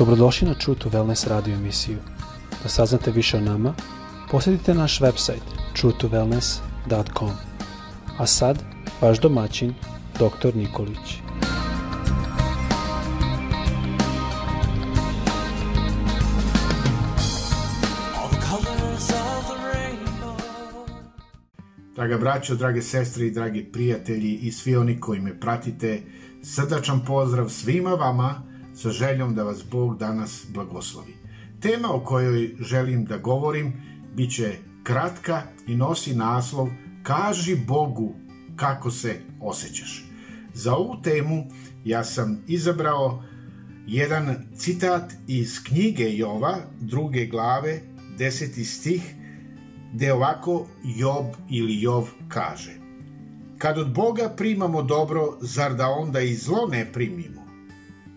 Dobrodošli na True to Wellness radio emisiju. Da saznate više o nama, posjetite naš website truetowellness.com. A sad, vaš domaćin, dr. Nikolić. Draga braćo, drage sestre i dragi prijatelji i svi oni koji me pratite, srdačan pozdrav svima vama sa željom da vas Bog danas blagoslovi. Tema o kojoj želim da govorim biće kratka i nosi naslov Kaži Bogu kako se osjećaš. Za ovu temu ja sam izabrao jedan citat iz knjige Jova, druge glave, deseti stih, gde ovako Job ili Jov kaže Kad od Boga primamo dobro, zar da onda i zlo ne primimo?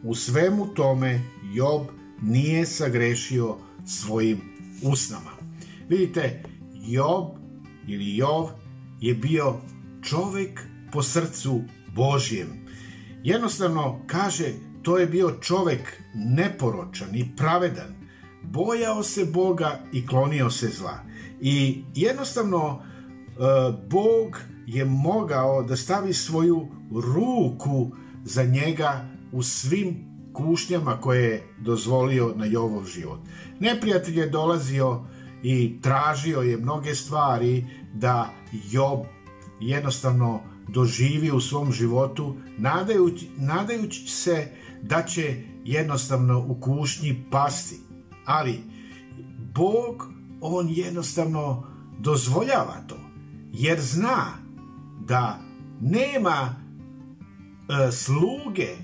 U svemu tome Job nije sagrešio svojim usnama. Vidite, Job ili Jov je bio čovek po srcu Božjem. Jednostavno, kaže, to je bio čovek neporočan i pravedan. Bojao se Boga i klonio se zla. I jednostavno, e, Bog je mogao da stavi svoju ruku za njega u svim kušnjama koje je dozvolio na Jovov život. Neprijatelj je dolazio i tražio je mnoge stvari da Job jednostavno doživi u svom životu, nadajući, nadajući se da će jednostavno u kušnji pasti. Ali Bog, on jednostavno dozvoljava to, jer zna da nema e, sluge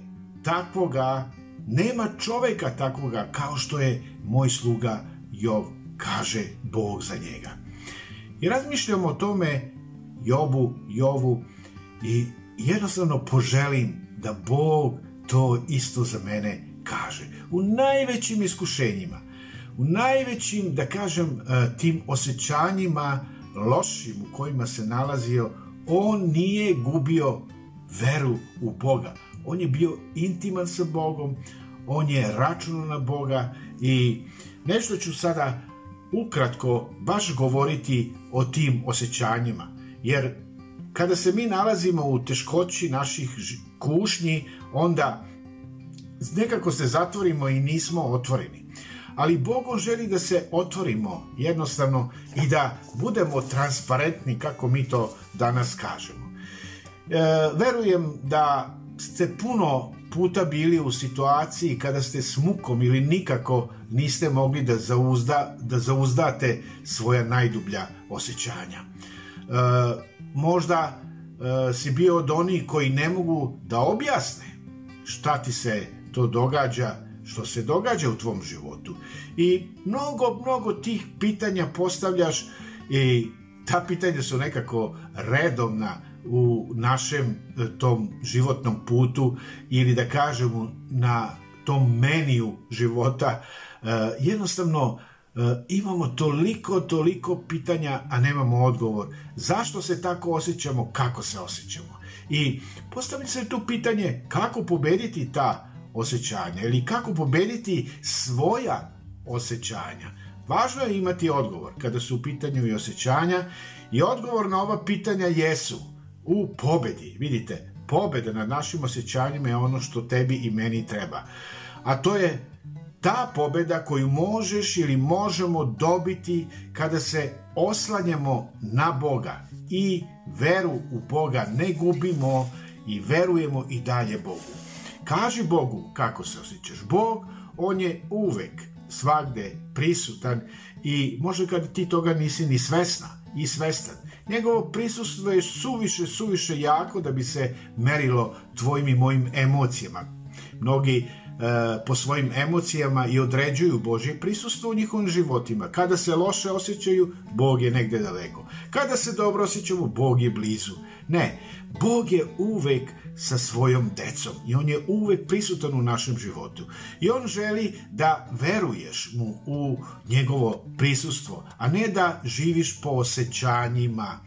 takvoga, nema čoveka takvoga kao što je moj sluga Jov, kaže Bog za njega. I razmišljam o tome Jobu, Jovu i jednostavno poželim da Bog to isto za mene kaže. U najvećim iskušenjima, u najvećim, da kažem, e, tim osjećanjima lošim u kojima se nalazio, on nije gubio veru u Boga on je bio intiman sa Bogom, on je računao na Boga i nešto ću sada ukratko baš govoriti o tim osjećanjima, jer kada se mi nalazimo u teškoći naših kušnji, onda nekako se zatvorimo i nismo otvoreni. Ali Bog želi da se otvorimo jednostavno i da budemo transparentni kako mi to danas kažemo. E, verujem da ste puno puta bili u situaciji kada ste s mukom ili nikako niste mogli da, zauzda, da zauzdate svoja najdublja osjećanja. E, možda e, si bio od onih koji ne mogu da objasne šta ti se to događa, što se događa u tvom životu. I mnogo, mnogo tih pitanja postavljaš i ta pitanja su nekako redovna, u našem e, tom životnom putu ili da kažemo na tom meniju života e, jednostavno e, imamo toliko, toliko pitanja, a nemamo odgovor. Zašto se tako osjećamo, kako se osjećamo? I postavlja se tu pitanje kako pobediti ta osjećanja ili kako pobediti svoja osjećanja. Važno je imati odgovor kada su u pitanju i osjećanja i odgovor na ova pitanja jesu u pobedi. Vidite, pobeda nad našim osjećanjima je ono što tebi i meni treba. A to je ta pobeda koju možeš ili možemo dobiti kada se oslanjamo na Boga i veru u Boga ne gubimo i verujemo i dalje Bogu. Kaži Bogu kako se osjećaš. Bog, on je uvek svagde prisutan i možda kad ti toga nisi ni svesna i svestan Njegovo prisustvo je suviše, suviše jako da bi se merilo tvojim i mojim emocijama. Mnogi e, po svojim emocijama i određuju Božje prisustvo u njihovim životima. Kada se loše osjećaju, Bog je negde daleko. Kada se dobro osjećamo, Bog je blizu. Ne, Bog je uvek sa svojom decom i on je uvek prisutan u našem životu i on želi da veruješ mu u njegovo prisustvo, a ne da živiš po osjećanjima.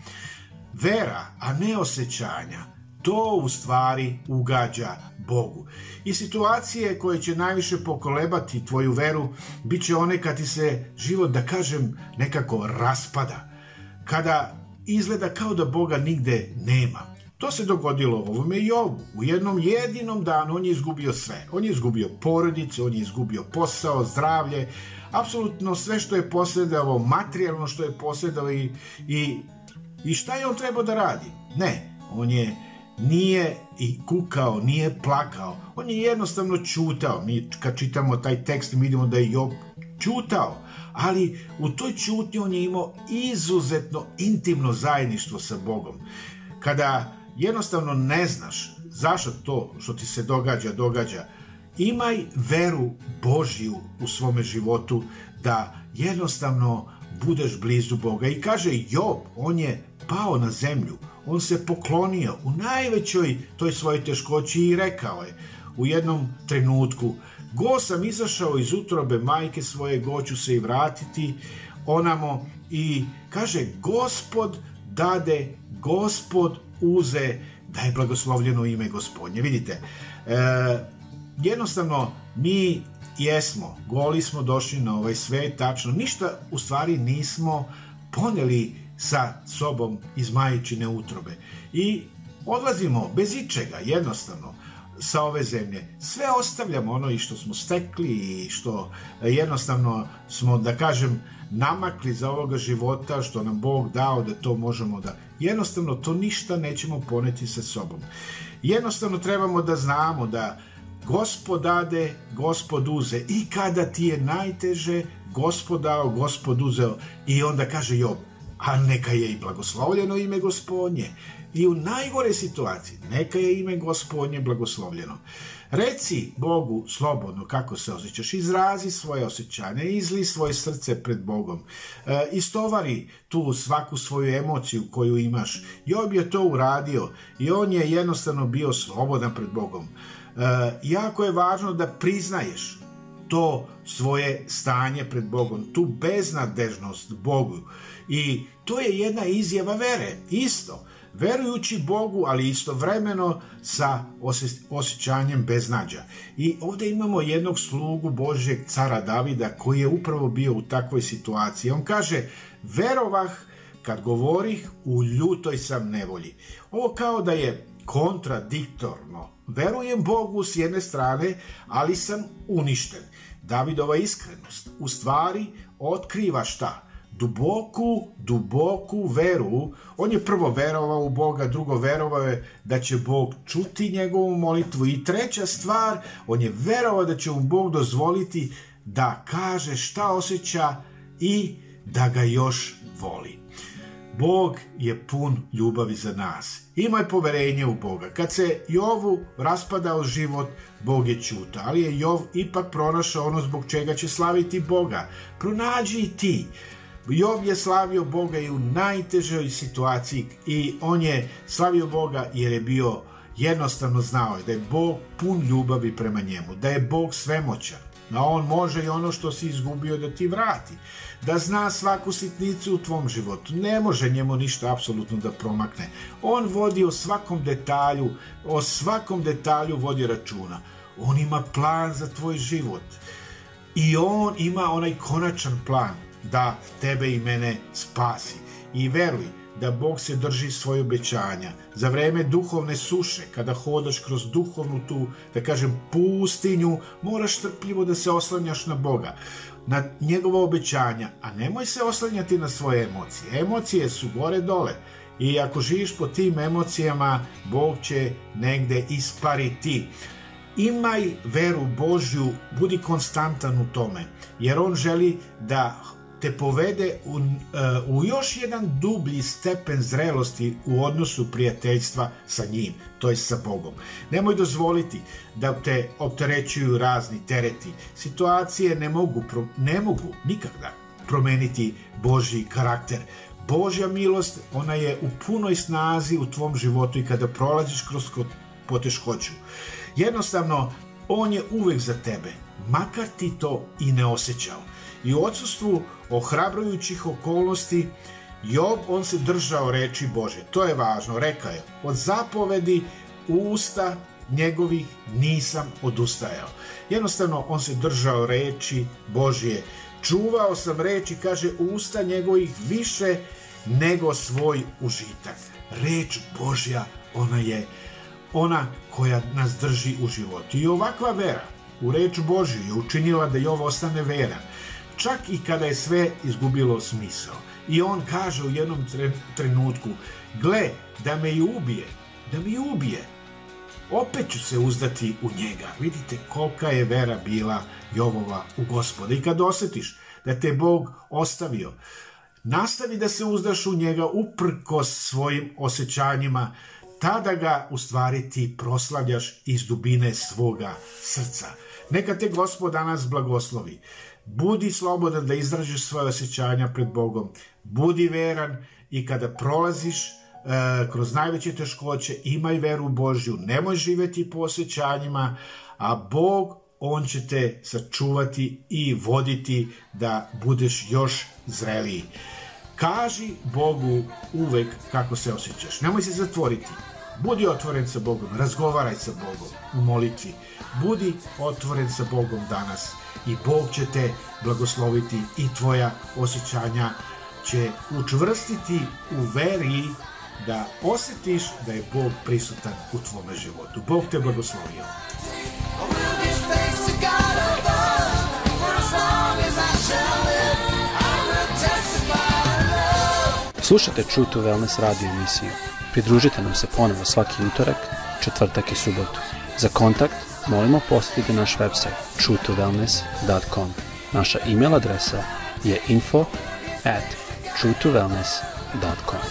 Vera, a ne osjećanja, to u stvari ugađa Bogu. I situacije koje će najviše pokolebati tvoju veru, bit će one kad ti se život, da kažem, nekako raspada. Kada izgleda kao da Boga nigde nema To se dogodilo ovome i ovu. U jednom jedinom danu on je izgubio sve. On je izgubio porodicu, on je izgubio posao, zdravlje, apsolutno sve što je posjedao, materijalno što je posjedao i, i, i šta je on trebao da radi? Ne, on je nije i kukao, nije plakao. On je jednostavno čutao. Mi kad čitamo taj tekst vidimo da je Job čutao, ali u toj čutnji on je imao izuzetno intimno zajedništvo sa Bogom. Kada jednostavno ne znaš zašto to što ti se događa, događa. Imaj veru Božju u svome životu da jednostavno budeš blizu Boga. I kaže Job, on je pao na zemlju, on se poklonio u najvećoj toj svojoj teškoći i rekao je u jednom trenutku Go sam izašao iz utrobe majke svoje, go se i vratiti onamo i kaže gospod dade, gospod uze da je blagoslovljeno ime gospodnje. Vidite, e, jednostavno mi jesmo, goli smo došli na ovaj svet, tačno, ništa u stvari nismo poneli sa sobom iz majčine utrobe. I odlazimo bez ičega, jednostavno sa ove zemlje. Sve ostavljamo ono i što smo stekli i što jednostavno smo, da kažem, namakli iz ovoga života što nam Bog dao da to možemo da jednostavno to ništa nećemo poneti sa sobom jednostavno trebamo da znamo da Gospod dade, gospod uze i kada ti je najteže gospod dao, gospod uzeo i onda kaže Job a neka je i blagoslovljeno ime gospodnje i u najgore situaciji, neka je ime gospodnje blagoslovljeno. Reci Bogu slobodno kako se osjećaš, izrazi svoje osjećanje, izli svoje srce pred Bogom, e, istovari tu svaku svoju emociju koju imaš. Job je to uradio i on je jednostavno bio slobodan pred Bogom. E, jako je važno da priznaješ to svoje stanje pred Bogom, tu beznadežnost Bogu. I to je jedna izjava vere, isto verujući Bogu, ali istovremeno sa osjećanjem beznađa. I ovde imamo jednog slugu Božjeg cara Davida koji je upravo bio u takvoj situaciji. On kaže, verovah kad govorih u ljutoj sam nevolji. Ovo kao da je kontradiktorno. Verujem Bogu s jedne strane, ali sam uništen. Davidova iskrenost u stvari otkriva šta? duboku, duboku veru. On je prvo verovao u Boga, drugo verovao je da će Bog čuti njegovu molitvu i treća stvar, on je verovao da će mu Bog dozvoliti da kaže šta osjeća i da ga još voli. Bog je pun ljubavi za nas. Ima je poverenje u Boga. Kad se Jovu raspadao život, Bog je čuta, ali je Jov ipak pronašao ono zbog čega će slaviti Boga. Pronađi i ti. Job je slavio Boga i u najtežoj situaciji i on je slavio Boga jer je bio jednostavno znao je da je Bog pun ljubavi prema njemu, da je Bog svemoćan, da on može i ono što si izgubio da ti vrati, da zna svaku sitnicu u tvom životu, ne može njemu ništa apsolutno da promakne. On vodi o svakom detalju, o svakom detalju vodi računa. On ima plan za tvoj život i on ima onaj konačan plan da tebe i mene spasi. I veruj da Bog se drži svoje obećanja. Za vreme duhovne suše, kada hodaš kroz duhovnu tu, da kažem, pustinju, moraš trpljivo da se oslanjaš na Boga, na njegova obećanja, a nemoj se oslanjati na svoje emocije. Emocije su gore dole i ako živiš po tim emocijama, Bog će negde ispariti. Imaj veru Božju, budi konstantan u tome, jer On želi da te povede u, e, u još jedan dublji stepen zrelosti u odnosu prijateljstva sa njim, to je sa Bogom. Nemoj dozvoliti da te opterećuju razni tereti. Situacije ne mogu, ne mogu nikada promeniti Božji karakter. Božja milost, ona je u punoj snazi u tvom životu i kada prolaziš kroz poteškoću. Jednostavno, On je uvek za tebe makar ti to i ne osjećao. I u odsustvu ohrabrujućih okolnosti Job, on se držao reči Bože. To je važno, rekao je. Od zapovedi usta njegovih nisam odustajao. Jednostavno, on se držao reči Božije. Čuvao sam reči, kaže, usta njegovih više nego svoj užitak. Reč Božja, ona je ona koja nas drži u životu. I ovakva vera, u reč Božju je učinila da Jov ostane veran, čak i kada je sve izgubilo smisao. I on kaže u jednom trenutku, gle, da me i ubije, da mi ubije, opet ću se uzdati u njega. Vidite kolika je vera bila Jovova u gospoda. I kad osetiš da te Bog ostavio, nastavi da se uzdaš u njega uprko svojim osjećanjima, tada ga u stvari ti proslavljaš iz dubine svoga srca. Neka te gospod danas blagoslovi. Budi slobodan da izražiš svoje osjećanja pred Bogom. Budi veran i kada prolaziš e, kroz najveće teškoće, imaj veru u Božju, nemoj živeti po osjećanjima, a Bog, On će te sačuvati i voditi da budeš još zreliji. Kaži Bogu uvek kako se osjećaš. Nemoj se zatvoriti. Budi otvoren sa Bogom, razgovaraj sa Bogom u molitvi. Budi otvoren sa Bogom danas i Bog će te blagosloviti i tvoja osjećanja će učvrstiti u veri da osetiš da je Bog prisutan u tvome životu. Bog te blagoslovio. Slušate True to Wellness radio emisiju. Pridružite nam se ponovo svaki utorak, četvrtak i subotu. Za kontakt molimo posjetite naš website truetowellness.com. Naša email adresa je info at truetowellness.com.